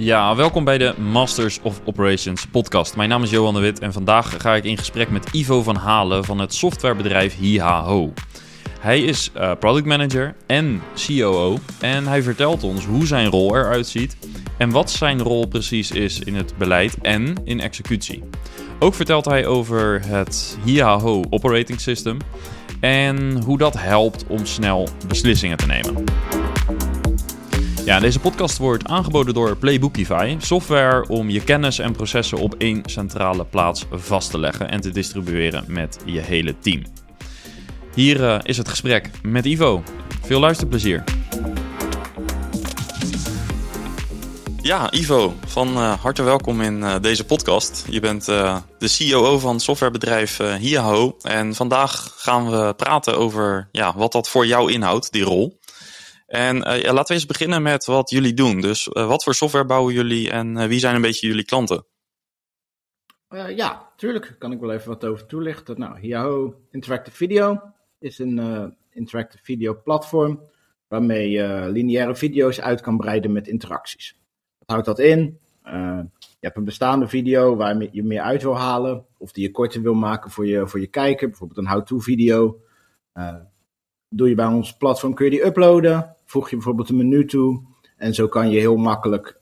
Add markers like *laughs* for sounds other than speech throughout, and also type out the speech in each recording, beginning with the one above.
Ja, welkom bij de Masters of Operations podcast. Mijn naam is Johan de Wit en vandaag ga ik in gesprek met Ivo van Halen van het softwarebedrijf Hihaho. Hij is uh, product manager en COO en hij vertelt ons hoe zijn rol eruit ziet en wat zijn rol precies is in het beleid en in executie. Ook vertelt hij over het Hihaho operating system en hoe dat helpt om snel beslissingen te nemen. Ja, deze podcast wordt aangeboden door Playbookify, software om je kennis en processen op één centrale plaats vast te leggen en te distribueren met je hele team. Hier uh, is het gesprek met Ivo. Veel luisterplezier. Ja, Ivo, van uh, harte welkom in uh, deze podcast. Je bent de CEO van softwarebedrijf Hiaho. En vandaag gaan we praten over ja, wat dat voor jou inhoudt, die rol. En ja, laten we eens beginnen met wat jullie doen. Dus wat voor software bouwen jullie en wie zijn een beetje jullie klanten? ja, tuurlijk. Kan ik wel even wat over toelichten. Nou, Hiaho Interactive Video is een interactive video platform waarmee je lineaire video's uit kan breiden met interacties. Wat houdt dat in? Je hebt een bestaande video waar je meer uit wil halen, of die je korter wil maken voor je, voor je kijker, bijvoorbeeld een how-to video. Doe je bij ons platform, kun je die uploaden, voeg je bijvoorbeeld een menu toe, en zo kan je heel makkelijk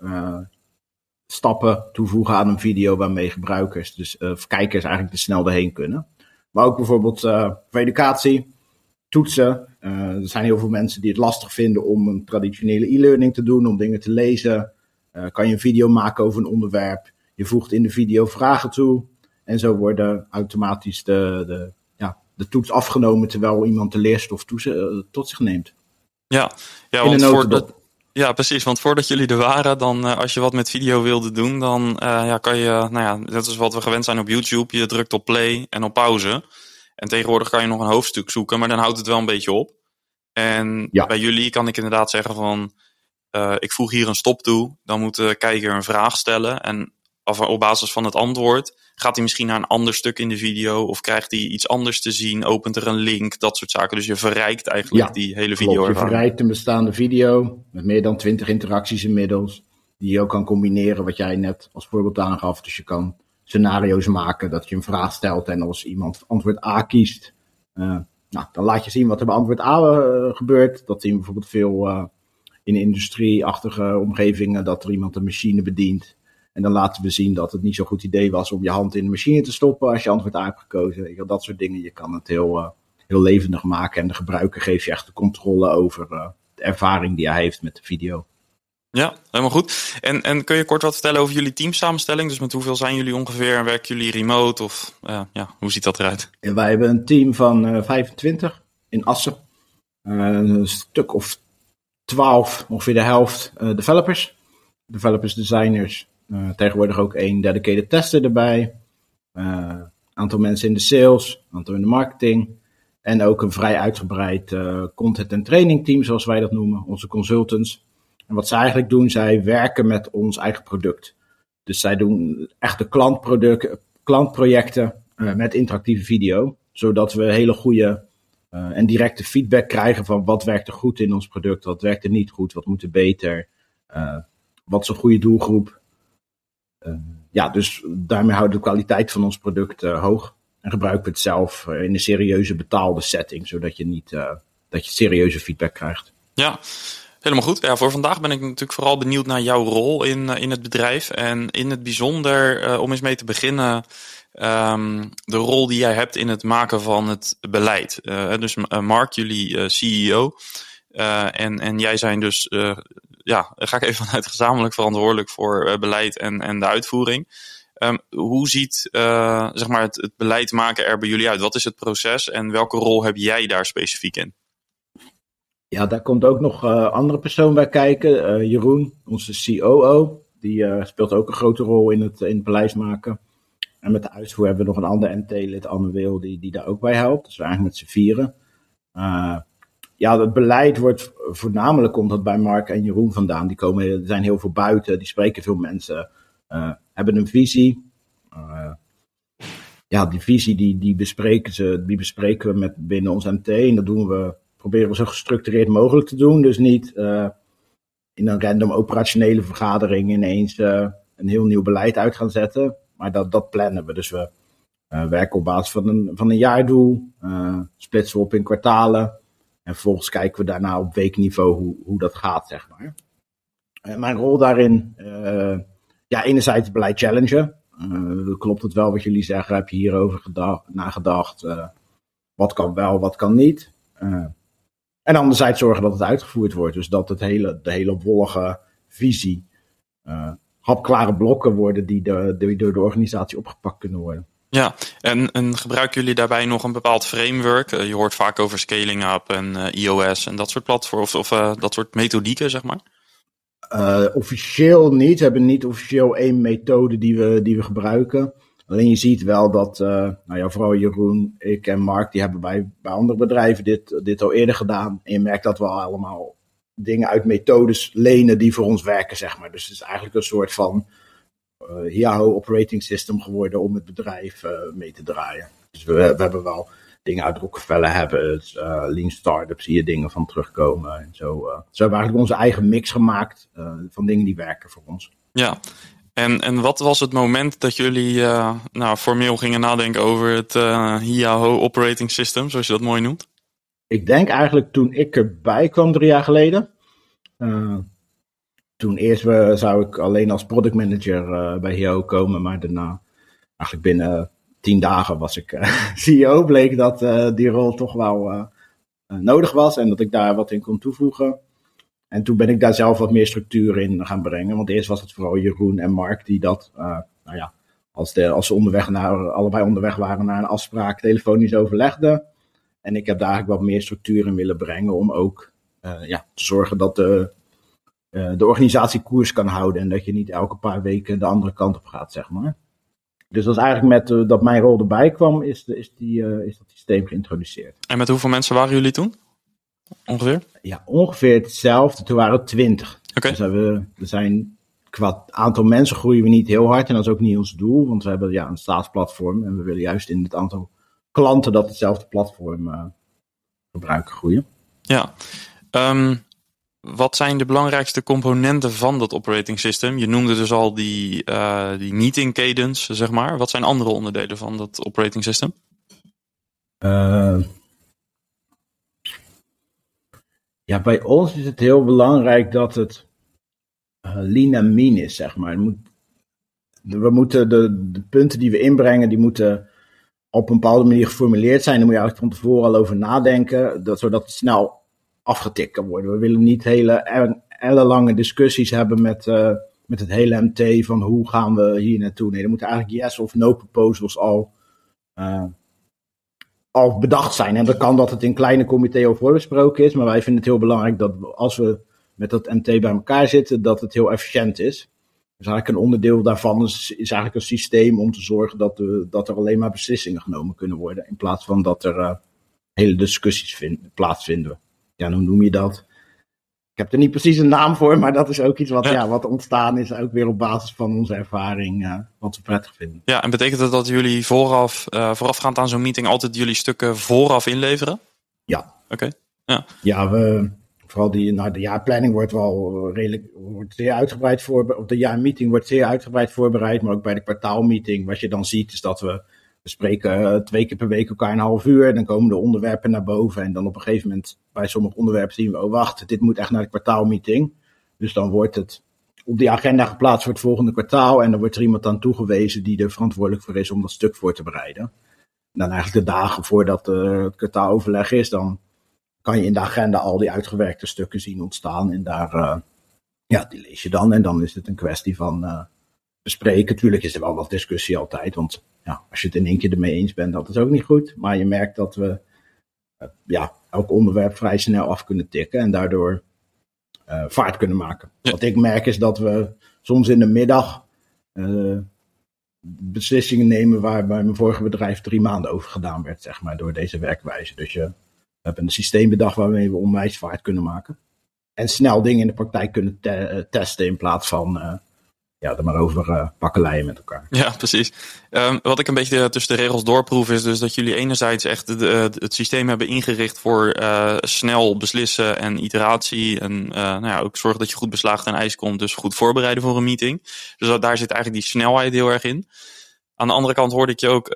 stappen toevoegen aan een video waarmee gebruikers, dus kijkers eigenlijk te snel erheen kunnen. Maar ook bijvoorbeeld uh, voor educatie, toetsen. Er zijn heel veel mensen die het lastig vinden om een traditionele e-learning te doen, om dingen te lezen. Kan je een video maken over een onderwerp. Je voegt in de video vragen toe. En zo worden automatisch de, de, ja, de toets afgenomen terwijl iemand de leerstof toe, tot zich neemt. Ja, ja want voor dat, ja, precies. Want voordat jullie er waren, dan uh, als je wat met video wilde doen, dan uh, ja, kan je, nou ja, dat is wat we gewend zijn op YouTube. Je drukt op play en op pauze. En tegenwoordig kan je nog een hoofdstuk zoeken, maar dan houdt het wel een beetje op. En ja. bij jullie kan ik inderdaad zeggen van, uh, ik voeg hier een stop toe. Dan moet de kijker een vraag stellen. En op basis van het antwoord gaat hij misschien naar een ander stuk in de video of krijgt hij iets anders te zien, opent er een link, dat soort zaken. Dus je verrijkt eigenlijk die hele video. Klopt, je verrijkt een bestaande video met meer dan 20 interacties inmiddels, die je ook kan combineren wat jij net als voorbeeld aangaf. Dus je kan scenario's maken dat je een vraag stelt en als iemand antwoord A kiest, uh, nou, dan laat je zien wat er bij antwoord A uh, gebeurt. Dat zien we bijvoorbeeld veel uh, in industrieachtige omgevingen, dat er iemand een machine bedient. En dan laten we zien dat het niet zo'n goed idee was om je hand in de machine te stoppen als je antwoord A hebt gekozen. Dat soort dingen. Je kan het heel, uh, heel levendig maken en de gebruiker geeft je echt de controle over uh, de ervaring die hij heeft met de video. Ja, helemaal goed. En, en kun je kort wat vertellen over jullie teamsamenstelling? Dus met hoeveel zijn jullie ongeveer en werken jullie remote? Of uh, ja, hoe ziet dat eruit? Ja, wij hebben een team van 25 in Assen. een stuk of 12, ongeveer de helft, developers. Developers, designers, tegenwoordig ook één dedicated tester erbij. Uh, aantal mensen in de sales, aantal in de marketing. En ook een vrij uitgebreid uh, content- en training team, zoals wij dat noemen, onze consultants. En wat zij eigenlijk doen, zij werken met ons eigen product. Dus zij doen echte klantprojecten met interactieve video, zodat we hele goede en directe feedback krijgen van wat werkt er goed in ons product, wat werkt er niet goed, wat moet er beter, wat is een goede doelgroep. Uh, ja, dus daarmee houden we de kwaliteit van ons product uh, hoog. En gebruiken we het zelf uh, in een serieuze betaalde setting, zodat je niet dat je serieuze feedback krijgt. Ja, helemaal goed. Voor vandaag ben ik natuurlijk vooral benieuwd naar jouw rol in, in het bedrijf. En in het bijzonder, om eens mee te beginnen, um, de rol die jij hebt in het maken van het beleid. dus Mark, jullie CEO. en, en jij zijn dus ja, ga ik even vanuit gezamenlijk verantwoordelijk voor uh, beleid en, en de uitvoering. Um, hoe ziet uh, zeg maar het, het beleid maken er bij jullie uit? Wat is het proces en welke rol heb jij daar specifiek in? Ja, daar komt ook nog uh, andere persoon bij kijken. Jeroen, onze COO, die speelt ook een grote rol in het, in het beleid maken. En met de uitvoer hebben we nog een ander MT-lid, Anne Wil, die, die daar ook bij helpt. Dus we eigenlijk met z'n vieren ja, het beleid wordt voornamelijk komt dat bij Mark en Jeroen vandaan. Die komen, zijn heel veel buiten, die spreken veel mensen, uh, hebben een visie. Uh, ja, die visie die, die, bespreken ze, die bespreken we met binnen ons MT. En dat doen we, proberen we zo gestructureerd mogelijk te doen. Dus niet uh, in een random operationele vergadering ineens een heel nieuw beleid uit gaan zetten. Maar dat, dat plannen we. Dus we werken op basis van een, van een jaardoel, splitsen we op in kwartalen. En vervolgens kijken we daarna op weekniveau hoe, hoe dat gaat, zeg maar. En mijn rol daarin, ja, enerzijds beleid challengen. klopt het wel wat jullie zeggen? Heb je hierover nagedacht? wat kan wel, wat kan niet? En anderzijds zorgen dat het uitgevoerd wordt. Dus dat het hele, de hele wollige visie uh, hapklare blokken worden die, de, die door de organisatie opgepakt kunnen worden. Ja, en, en gebruiken jullie daarbij nog een bepaald framework? Uh, je hoort vaak over scaling up en iOS en dat soort platforms of, of dat soort methodieken, zeg maar? officieel niet. We hebben niet officieel één methode die we, die we gebruiken. Alleen je ziet wel dat, nou ja, vooral Jeroen, ik en Mark, die hebben bij, bij andere bedrijven dit, dit al eerder gedaan. En je merkt dat we allemaal dingen uit methodes lenen die voor ons werken, zeg maar. Dus het is eigenlijk een soort van Yahoo operating system geworden om het bedrijf uh, mee te draaien. Dus we, we hebben wel dingen uit Rockefeller hebben, uh, Lean Startup, zie je dingen van terugkomen. En zo, hebben we eigenlijk onze eigen mix gemaakt van dingen die werken voor ons. Ja, en, en wat was het moment dat jullie nou, formeel gingen nadenken over het Yahoo Operating System, zoals je dat mooi noemt? Ik denk eigenlijk toen ik erbij kwam drie jaar geleden. Toen eerst zou ik alleen als product manager bij Yahoo komen, maar daarna, eigenlijk binnen tien dagen was ik *laughs* CEO. Bleek dat die rol toch wel nodig was en dat ik daar wat in kon toevoegen. En toen ben ik daar zelf wat meer structuur in gaan brengen. Want eerst was het vooral Jeroen en Mark die dat, nou ja, als, de, als ze onderweg naar, allebei onderweg waren naar een afspraak, telefonisch overlegden. En ik heb daar eigenlijk wat meer structuur in willen brengen om ook ja, te zorgen dat de, de organisatie koers kan houden. En dat je niet elke paar weken de andere kant op gaat, zeg maar. Dus dat is eigenlijk met dat mijn rol erbij kwam, is, is, die, is dat systeem geïntroduceerd. En met hoeveel mensen waren jullie toen? Ongeveer? Ja, ongeveer hetzelfde. Toen waren het twintig. Okay. Dus we, we zijn qua aantal mensen groeien we niet heel hard. En dat is ook niet ons doel. Want we hebben ja, een staatsplatform. En we willen juist in het aantal klanten dat hetzelfde platform uh, gebruiken groeien. Ja. Um, wat zijn de belangrijkste componenten van dat operating system? Je noemde dus al die, uh, die meeting cadence, zeg maar. Wat zijn andere onderdelen van dat operating system? Uh, ja, bij ons is het heel belangrijk dat het uh, lean mean is, zeg maar. We moeten de, de, punten die we inbrengen, die moeten op een bepaalde manier geformuleerd zijn. Daar moet je eigenlijk van tevoren al over nadenken, dat, zodat het snel afgetikt kan worden. We willen niet hele ellenlange discussies hebben met, uh, met het hele MT van hoe gaan we hier naartoe. Nee, er moeten eigenlijk yes of no proposals al uh, al bedacht zijn. En dat kan dat het in kleine comité al voorbesproken is, maar wij vinden het heel belangrijk dat als we met dat MT bij elkaar zitten, dat het heel efficiënt is. Dus eigenlijk een onderdeel daarvan is, eigenlijk een systeem om te zorgen dat, de, dat er alleen maar beslissingen genomen kunnen worden, in plaats van dat er uh, hele discussies vind, plaatsvinden. Ja, hoe noem je dat? Ik heb er niet precies een naam voor, maar dat is ook iets wat, ja. ja wat ontstaan is, ook weer op basis van onze ervaring, uh, wat we prettig vinden. Ja, en betekent dat dat jullie vooraf, uh, voorafgaand aan zo'n meeting altijd jullie stukken vooraf inleveren? Ja. Oké. Okay. Ja, ja we, vooral die, nou, de jaarplanning wordt wel redelijk, wordt zeer uitgebreid voorbereid, of de jaarmeeting wordt zeer uitgebreid voorbereid, maar ook bij de kwartaalmeeting, wat je dan ziet, is dat we we spreken uh, twee keer per week elkaar een half uur. Dan komen de onderwerpen naar boven. En dan op een gegeven moment bij sommige onderwerpen zien we, oh wacht, dit moet echt naar de kwartaalmeeting. Dus dan wordt het op die agenda geplaatst voor het volgende kwartaal. En dan wordt er iemand aan toegewezen die er verantwoordelijk voor is om dat stuk voor te bereiden. En dan eigenlijk de dagen voordat uh, het kwartaaloverleg is, dan kan je in de agenda al die uitgewerkte stukken zien ontstaan. En daar, uh, ja, die lees je dan. En dan is het een kwestie van bespreken. Tuurlijk is er wel wat discussie altijd, want ja, als je het in één keer ermee eens bent, dat is ook niet goed. Maar je merkt dat we uh, ja, elk onderwerp vrij snel af kunnen tikken en daardoor uh, vaart kunnen maken. Wat ik merk is dat we soms in de middag uh, beslissingen nemen waar bij mijn vorige bedrijf drie maanden over gedaan werd, zeg maar, door deze werkwijze. Dus je, we hebben een systeem bedacht waarmee we onwijs vaart kunnen maken. En snel dingen in de praktijk kunnen te testen in plaats van ja, er maar over uh, pakkeleien met elkaar. Ja, precies. Um, wat ik een beetje tussen de regels doorproef is dus dat jullie enerzijds echt de, het systeem hebben ingericht voor snel beslissen en iteratie. En nou ja, ook zorgen dat je goed beslaagd en ijs komt. Dus goed voorbereiden voor een meeting. Dus daar zit eigenlijk die snelheid heel erg in. Aan de andere kant hoorde ik je ook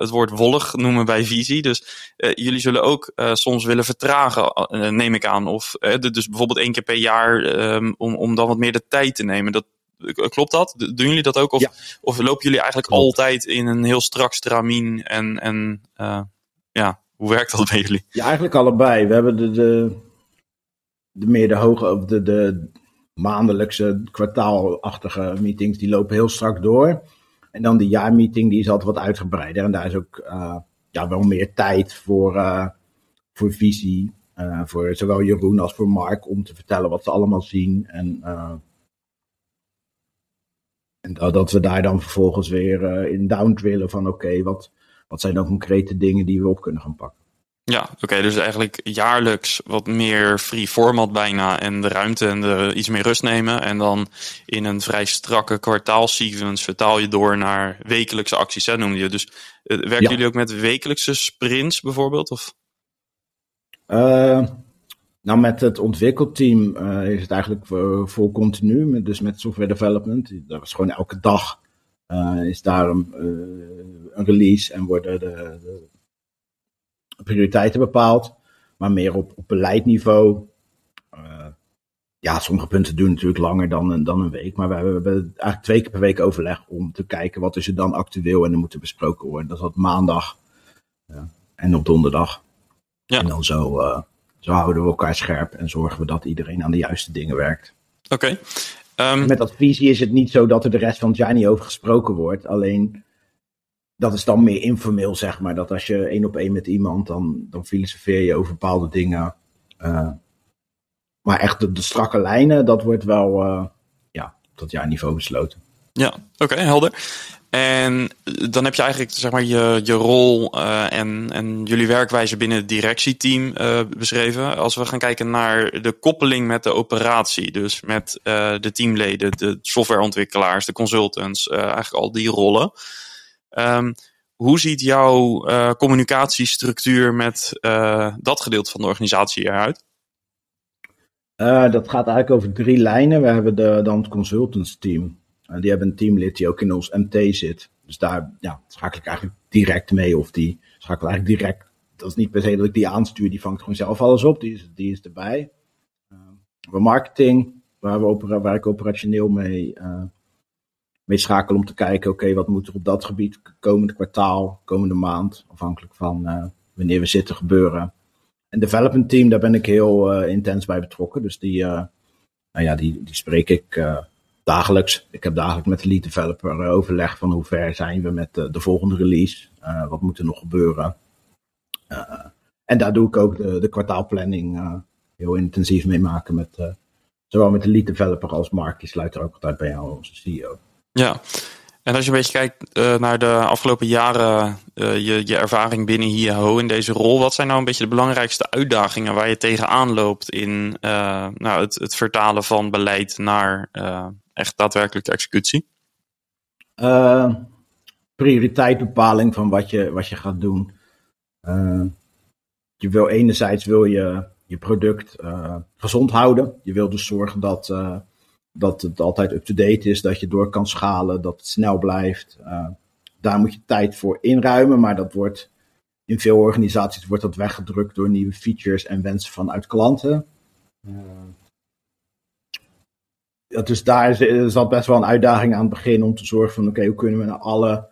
het woord wollig noemen bij visie. Dus jullie zullen ook soms willen vertragen, neem ik aan. Of dus bijvoorbeeld één keer per jaar um, om, om dan wat meer de tijd te nemen. Dat, Klopt dat? Doen jullie dat ook? Of, of lopen jullie eigenlijk altijd in een heel strak stramien? En, en uh, ja, hoe werkt dat bij jullie? Ja, eigenlijk allebei. We hebben de, de, de meer de hoge, de, de maandelijkse kwartaalachtige meetings, die lopen heel strak door. En dan de jaarmeeting, die is altijd wat uitgebreider. En daar is ook uh, ja, wel meer tijd voor, uh, voor visie. Voor zowel Jeroen als voor Mark om te vertellen wat ze allemaal zien. En en dat we daar dan vervolgens weer uh, in downdrillen van oké, wat, wat zijn dan concrete dingen die we op kunnen gaan pakken. Ja, oké, dus eigenlijk jaarlijks wat meer free format bijna en de ruimte en de, iets meer rust nemen. En dan in een vrij strakke kwartaalsequence vertaal je door naar wekelijkse acties, hè, noemde je. Dus uh, werken jullie ook met wekelijkse sprints bijvoorbeeld? Of? Uh, nou, met het ontwikkelteam uh, is het eigenlijk vol continu. dus met software development. Dat is gewoon elke dag uh, is daar een, een, release en worden de, de, prioriteiten bepaald. Maar meer op, op beleidniveau. ja, sommige punten doen natuurlijk langer dan, dan een week. Maar we hebben, we hebben eigenlijk twee keer per week overleg om te kijken wat is er dan actueel en er moet besproken worden. Dat is op maandag en op donderdag. Ja. En dan zo zo houden we elkaar scherp en zorgen we dat iedereen aan de juiste dingen werkt. Oké. Okay. Um... Met advisie is het niet zo dat er de rest van het jaar niet over gesproken wordt. Alleen dat is dan meer informeel, zeg maar. Dat als je één op één met iemand, dan, dan filosofeer je over bepaalde dingen. Uh, maar echt de, de, strakke lijnen, dat wordt wel uh, ja, tot jaarniveau besloten. Ja, oké, helder. En dan heb je eigenlijk zeg maar, je, je rol uh, en, en jullie werkwijze binnen het directieteam uh, beschreven. Als we gaan kijken naar de koppeling met de operatie, dus met uh, de teamleden, de softwareontwikkelaars, de consultants, eigenlijk al die rollen. Um, hoe ziet jouw communicatiestructuur met dat gedeelte van de organisatie eruit? dat gaat eigenlijk over drie lijnen. We hebben de, dan het consultants team. Die hebben een teamlid die ook in ons MT zit. Dus daar ja, schakel ik eigenlijk direct mee. Of die schakel eigenlijk direct. Dat is niet per se dat ik die aanstuur. Die vangt gewoon zelf alles op. Die is, die is erbij. Uh, marketing, waar, we waar ik operationeel mee, uh, mee schakel om te kijken. Oké, wat moet er op dat gebied komende kwartaal, komende maand. Afhankelijk van uh, wanneer we zitten gebeuren. En development team, daar ben ik heel uh, intens bij betrokken. Dus die, nou ja, die, die spreek ik dagelijks. Ik heb dagelijks met de lead developer eh, overleg van hoe ver zijn we met de, de volgende release. Uh, wat moet er nog gebeuren. En daar doe ik ook de, de kwartaalplanning heel intensief mee maken. Met, zowel met de lead developer als Mark. Die sluit er ook altijd bij jou, onze CEO. Ja, en als je een beetje kijkt naar de afgelopen jaren, je, je ervaring binnen HIAO in deze rol, wat zijn nou een beetje de belangrijkste uitdagingen waar je tegenaan loopt in nou, het, het, vertalen van beleid naar echt daadwerkelijke executie? Uh, prioriteitbepaling van wat je, wat je gaat doen. Uh, je wil enerzijds wil je je product uh, gezond houden. Je wil dus zorgen dat, dat het altijd up-to-date is, dat je door kan schalen, dat het snel blijft. daar moet je tijd voor inruimen, maar dat wordt in veel organisaties wordt dat weggedrukt door nieuwe features en wensen vanuit klanten ja, dus daar zat best wel een uitdaging aan het begin om te zorgen van oké, hoe kunnen we naar alle,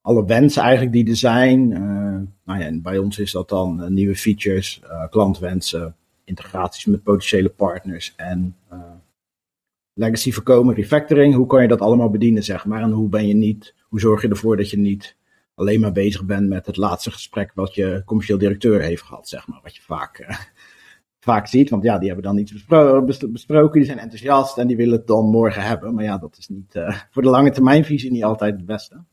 alle wensen eigenlijk die er zijn. Uh, nou ja, bij ons is dat dan uh, nieuwe features, uh, klantwensen, integraties met potentiële partners en legacy voorkomen, refactoring. Hoe kan je dat allemaal bedienen, zeg maar? En hoe ben je niet, hoe zorg je ervoor dat je niet alleen maar bezig bent met het laatste gesprek wat je commercieel directeur heeft gehad, zeg maar. Wat je vaak vaak ziet. Want ja, die hebben dan iets besproken, die zijn enthousiast en die willen het dan morgen hebben. Maar ja, dat is niet uh, voor de lange termijnvisie niet altijd het beste.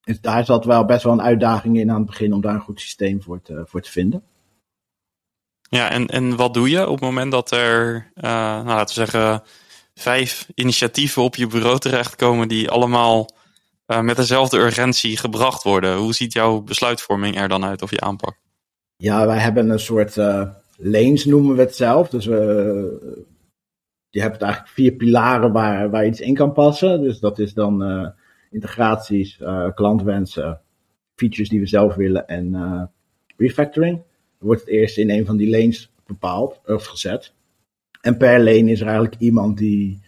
Dus daar zat wel best wel een uitdaging in aan het begin om daar een goed systeem voor te, voor te vinden. Ja, en, en wat doe je op het moment dat er, uh, nou, laten we zeggen, vijf initiatieven op je bureau terechtkomen die allemaal uh, met dezelfde urgentie gebracht worden. Hoe ziet jouw besluitvorming er dan uit of je aanpak? Ja, wij hebben een soort lanes noemen we het zelf. Dus we, je hebt eigenlijk vier pilaren waar, waar iets in kan passen. Dus dat is dan uh, integraties, klantwensen, features die we zelf willen en refactoring. Dan wordt het eerst in een van die lanes bepaald of gezet. En per lane is er eigenlijk iemand die,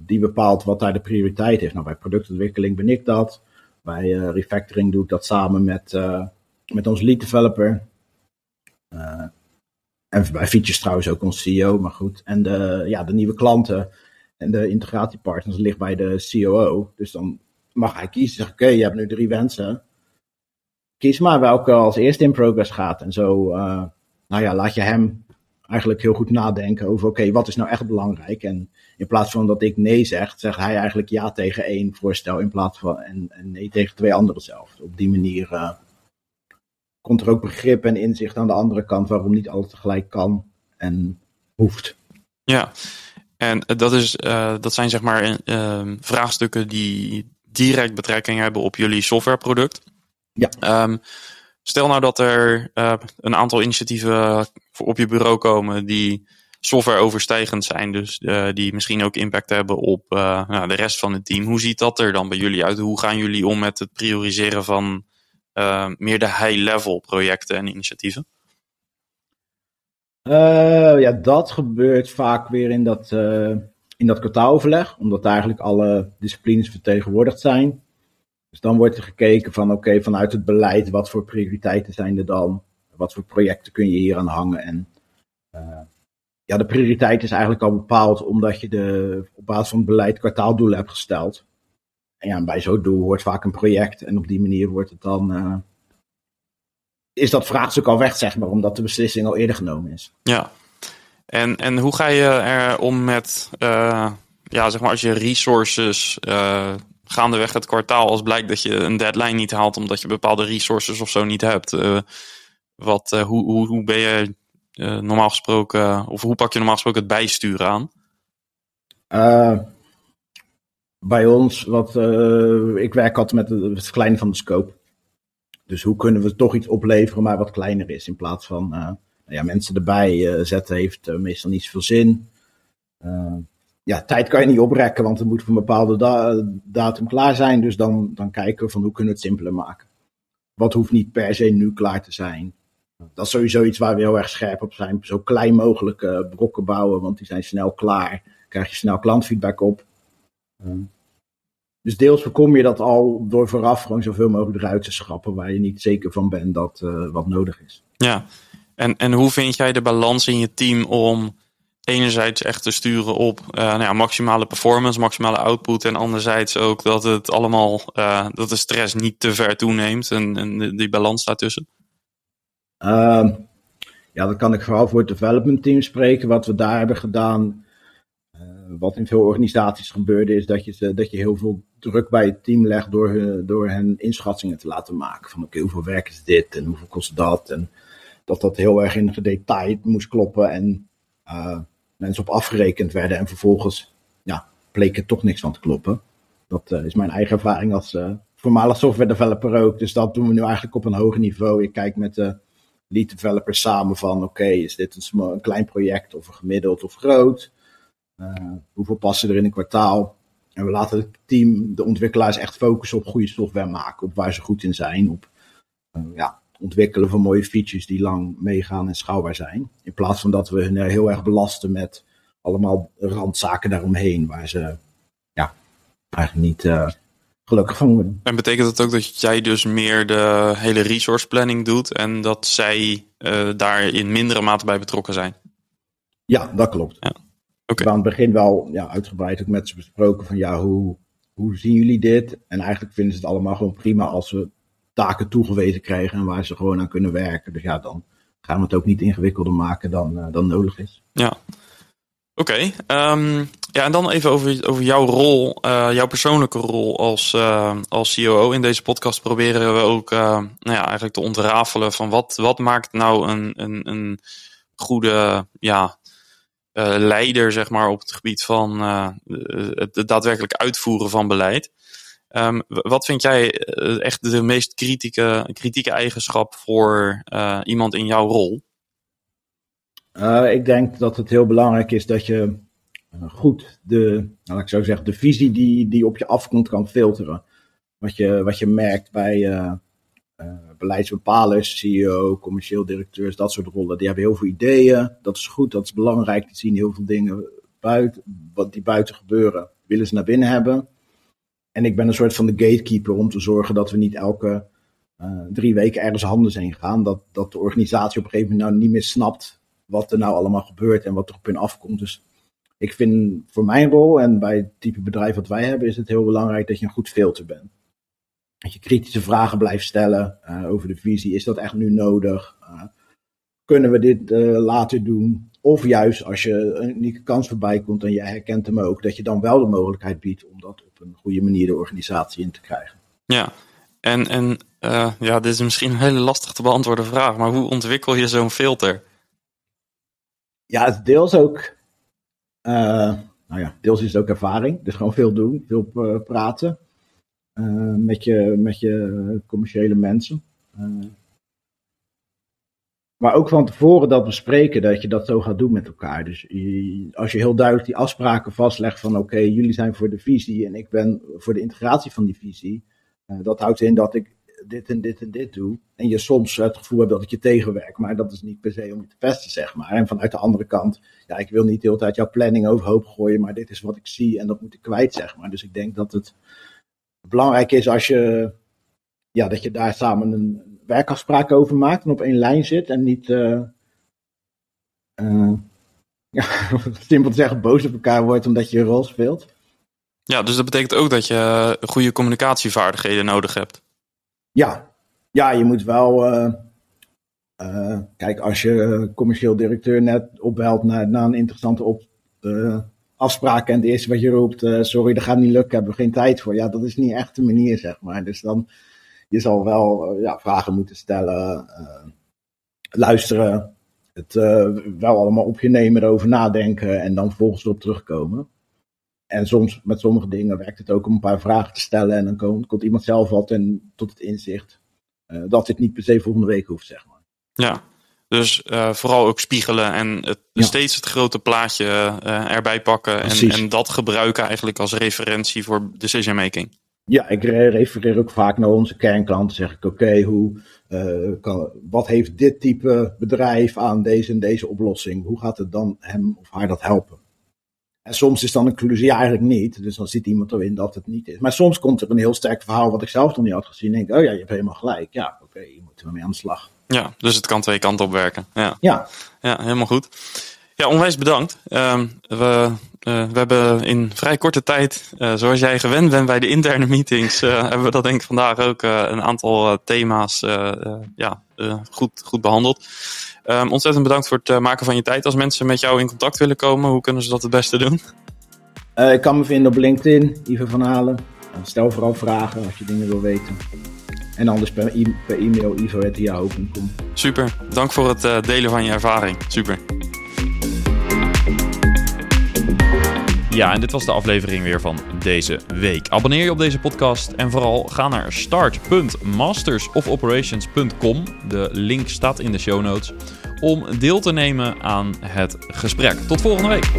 die bepaalt wat daar de prioriteit is. Nou, bij productontwikkeling ben ik dat. Bij refactoring doe ik dat samen met, uh, met onze lead developer. En bij features trouwens ook onze CEO, maar goed. En de, ja, de nieuwe klanten en de integratiepartners ligt bij de COO. Dus dan mag hij kiezen. Zeg, oké, je hebt nu drie wensen. Kies maar welke als eerste in progress gaat. En zo, nou ja, laat je hem eigenlijk heel goed nadenken over, oké, wat is nou echt belangrijk? En in plaats van dat ik nee zeg, zegt hij eigenlijk ja tegen één voorstel in plaats van en, nee tegen twee andere zelf. Op die manier uh, komt er ook begrip en inzicht aan de andere kant waarom niet alles tegelijk kan en hoeft. Ja, en dat, is, uh, dat zijn zeg maar uh, vraagstukken die direct betrekking hebben op jullie softwareproduct. Ja. Um, Stel nou dat er uh, een aantal initiatieven op je bureau komen die software overstijgend zijn, dus die misschien ook impact hebben op nou, de rest van het team. Hoe ziet dat er dan bij jullie uit? Hoe gaan jullie om met het prioriseren van meer de high-level projecten en initiatieven? ja, dat gebeurt vaak weer in dat, in dat kwartaaloverleg, omdat eigenlijk alle disciplines vertegenwoordigd zijn. Dus dan wordt er gekeken van oké, vanuit het beleid, wat voor prioriteiten zijn er dan? Wat voor projecten kun je hier aan hangen? En uh, ja, de prioriteit is eigenlijk al bepaald omdat je de, op basis van het beleid kwartaaldoelen hebt gesteld. En ja, bij zo'n doel hoort vaak een project en op die manier wordt het dan, uh, is dat vraagstuk al weg, zeg maar, omdat de beslissing al eerder genomen is. Ja, en, en hoe ga je er om met, uh, ja, zeg maar, als je resources gaandeweg het kwartaal, als blijkt dat je een deadline niet haalt omdat je bepaalde resources of zo niet hebt. Uh, wat, uh, hoe, hoe, hoe ben je uh, normaal gesproken, of hoe pak je normaal gesproken het bijsturen aan? Bij ons, wat, ik werk altijd met het verkleinen van de scope. Dus hoe kunnen we toch iets opleveren, maar wat kleiner is. In plaats van nou ja, mensen erbij zetten, heeft meestal niet zoveel zin ja, tijd kan je niet oprekken, want het moet voor een bepaalde datum klaar zijn. Dus dan, dan kijken we van hoe kunnen we het simpeler maken. Wat hoeft niet per se nu klaar te zijn. Dat is sowieso iets waar we heel erg scherp op zijn. Zo klein mogelijk brokken bouwen, want die zijn snel klaar. Krijg je snel klantfeedback op. Uh, dus deels voorkom je dat al door vooraf gewoon zoveel mogelijk eruit te schrappen waar je niet zeker van bent dat uh, wat nodig is. Ja, en, en hoe vind jij de balans in je team om enerzijds echt te sturen op uh, nou ja, maximale performance, maximale output. En anderzijds ook dat het allemaal, uh, dat de stress niet te ver toeneemt en, en die balans daartussen? Uh, ja, dan kan ik vooral voor het development team spreken. Wat we daar hebben gedaan, wat in veel organisaties gebeurde, is dat je, dat je heel veel druk bij het team legt door, door hen inschattingen te laten maken. Van oké, hoeveel werk is dit en hoeveel kost dat? En dat dat heel erg in detail moest kloppen en mensen op afgerekend werden en vervolgens ja, bleek er toch niks van te kloppen. Dat is mijn eigen ervaring als uh, voormalig software developer ook. Dus dat doen we nu eigenlijk op een hoger niveau. Ik kijk met de lead developers samen van oké, is dit een, een, klein project of een gemiddeld of groot? Uh, hoeveel passen er in een kwartaal? En we laten het team, de ontwikkelaars echt focussen op goede software maken, op waar ze goed in zijn, op ja, ontwikkelen van mooie features die lang meegaan en schouwbaar zijn. In plaats van dat we hun heel erg belasten met allemaal randzaken daaromheen, waar ze ja, eigenlijk niet uh, gelukkig van worden. En betekent dat ook dat jij dus meer de hele resource planning doet en dat zij uh, daar in mindere mate bij betrokken zijn? Ja, dat klopt. Ja. Okay. We aan het begin wel ja, uitgebreid ook met ze besproken van ja, hoe, hoe zien jullie dit? En eigenlijk vinden ze het allemaal gewoon prima als we taken toegewezen krijgen en waar ze gewoon aan kunnen werken. Dus ja, dan gaan we het ook niet ingewikkelder maken dan, uh, dan nodig is. Ja. Oké, okay, um, ja, en dan even over, over jouw rol, uh, jouw persoonlijke rol als, uh, als COO. In deze podcast proberen we ook nou ja, eigenlijk te ontrafelen van wat, wat maakt nou een, een, een goede ja, leider, zeg maar, op het gebied van het daadwerkelijk uitvoeren van beleid. Um, wat vind jij echt de meest kritieke, kritieke eigenschap voor iemand in jouw rol? ik denk dat het heel belangrijk is dat je goed de, nou, ik zou zeggen, de visie die, die op je afkomt kan filteren. Wat je, wat je merkt bij beleidsbepalers, CEO, commercieel directeurs, dat soort rollen. Die hebben heel veel ideeën. Dat is goed, dat is belangrijk. Die zien heel veel dingen buiten, wat die buiten gebeuren, willen ze naar binnen hebben. En ik ben een soort van de gatekeeper om te zorgen dat we niet elke uh, drie weken ergens handen heen gaan. Dat, dat de organisatie op een gegeven moment nou niet meer snapt wat er nou allemaal gebeurt en wat er op hun afkomt. Dus ik vind voor mijn rol en bij het type bedrijf wat wij hebben, is het heel belangrijk dat je een goed filter bent. Dat je kritische vragen blijft stellen uh, over de visie. Is dat echt nu nodig? Uh, kunnen we dit uh, later doen? Of juist als je een unieke kans voorbij komt en je herkent hem ook, dat je dan wel de mogelijkheid biedt om dat op een goede manier de organisatie in te krijgen. Ja, en, en ja, dit is misschien een hele lastig te beantwoorden vraag, maar hoe ontwikkel je zo'n filter? Ja, het deels ook uh, nou ja, deels is het ook ervaring. Dus gewoon veel doen, veel praten met, je, met je commerciële mensen. maar ook van tevoren dat bespreken, dat je dat zo gaat doen met elkaar. Dus als je heel duidelijk die afspraken vastlegt van oké, jullie zijn voor de visie en ik ben voor de integratie van die visie. dat houdt in dat ik dit en dit en dit doe. En je soms het gevoel hebt dat ik je tegenwerk. Maar dat is niet per se om je te pesten, zeg maar. En vanuit de andere kant, ja, ik wil niet de hele tijd jouw planning overhoop gooien. Maar dit is wat ik zie en dat moet ik kwijt, zeg maar. Dus ik denk dat het belangrijk is als je, ja, dat je daar samen een werkafspraak over maakt. En op één lijn zit en niet, uh, uh, *laughs* ja, simpel te zeggen, boos op elkaar wordt omdat je een rol speelt. Ja, dus dat betekent ook dat je goede communicatievaardigheden nodig hebt. Ja, ja je moet wel. Uh, uh, kijk, als je commercieel directeur net opbelt naar, naar een interessante op, uh, afspraak en het eerste wat je roept, sorry, dat gaat niet lukken, hebben we geen tijd voor. Ja, dat is niet echt de manier, zeg maar. Dus dan, je zal wel ja, vragen moeten stellen, luisteren, het wel allemaal op je nemen, erover nadenken en dan volgens erop terugkomen. En soms met sommige dingen werkt het ook om een paar vragen te stellen. En dan komt, komt iemand zelf wat en tot het inzicht dat dit niet per se volgende week hoeft, zeg maar. Ja, dus uh, vooral ook spiegelen en het, ja. steeds het grote plaatje uh, erbij pakken. En, en, dat gebruiken eigenlijk als referentie voor decision making. Ja, ik refereer ook vaak naar onze kernklanten. Zeg ik, oké, okay, hoe, kan, wat heeft dit type bedrijf aan deze en deze oplossing? Hoe gaat het dan hem of haar dat helpen? En soms is dan een conclusie eigenlijk niet. Dus dan zit iemand erin dat het niet is. Maar soms komt er een heel sterk verhaal wat ik zelf nog niet had gezien. En denk oh ja, je hebt helemaal gelijk. Ja, oké, okay, hier moeten we mee aan de slag. Ja, dus het kan twee kanten op werken. Ja, ja. ja helemaal goed. Ja, onwijs bedankt. Um, we, uh, we hebben in vrij korte tijd, uh, zoals jij gewend bent bij de interne meetings, uh, hebben we dat denk ik vandaag ook een aantal thema's ja, goed, goed behandeld. Um, ontzettend bedankt voor het maken van je tijd. Als mensen met jou in contact willen komen, hoe kunnen ze dat het beste doen? ik kan me vinden op LinkedIn, Ivo van Halen. Stel vooral vragen als je dingen wil weten. En anders per, e per e-mail ivo.yahoo.com. Super, dank voor het delen van je ervaring. Super. Ja, en dit was de aflevering weer van deze week. Abonneer je op deze podcast en vooral ga naar start.mastersofoperations.com. De link staat in de show notes. Om deel te nemen aan het gesprek. Tot volgende week.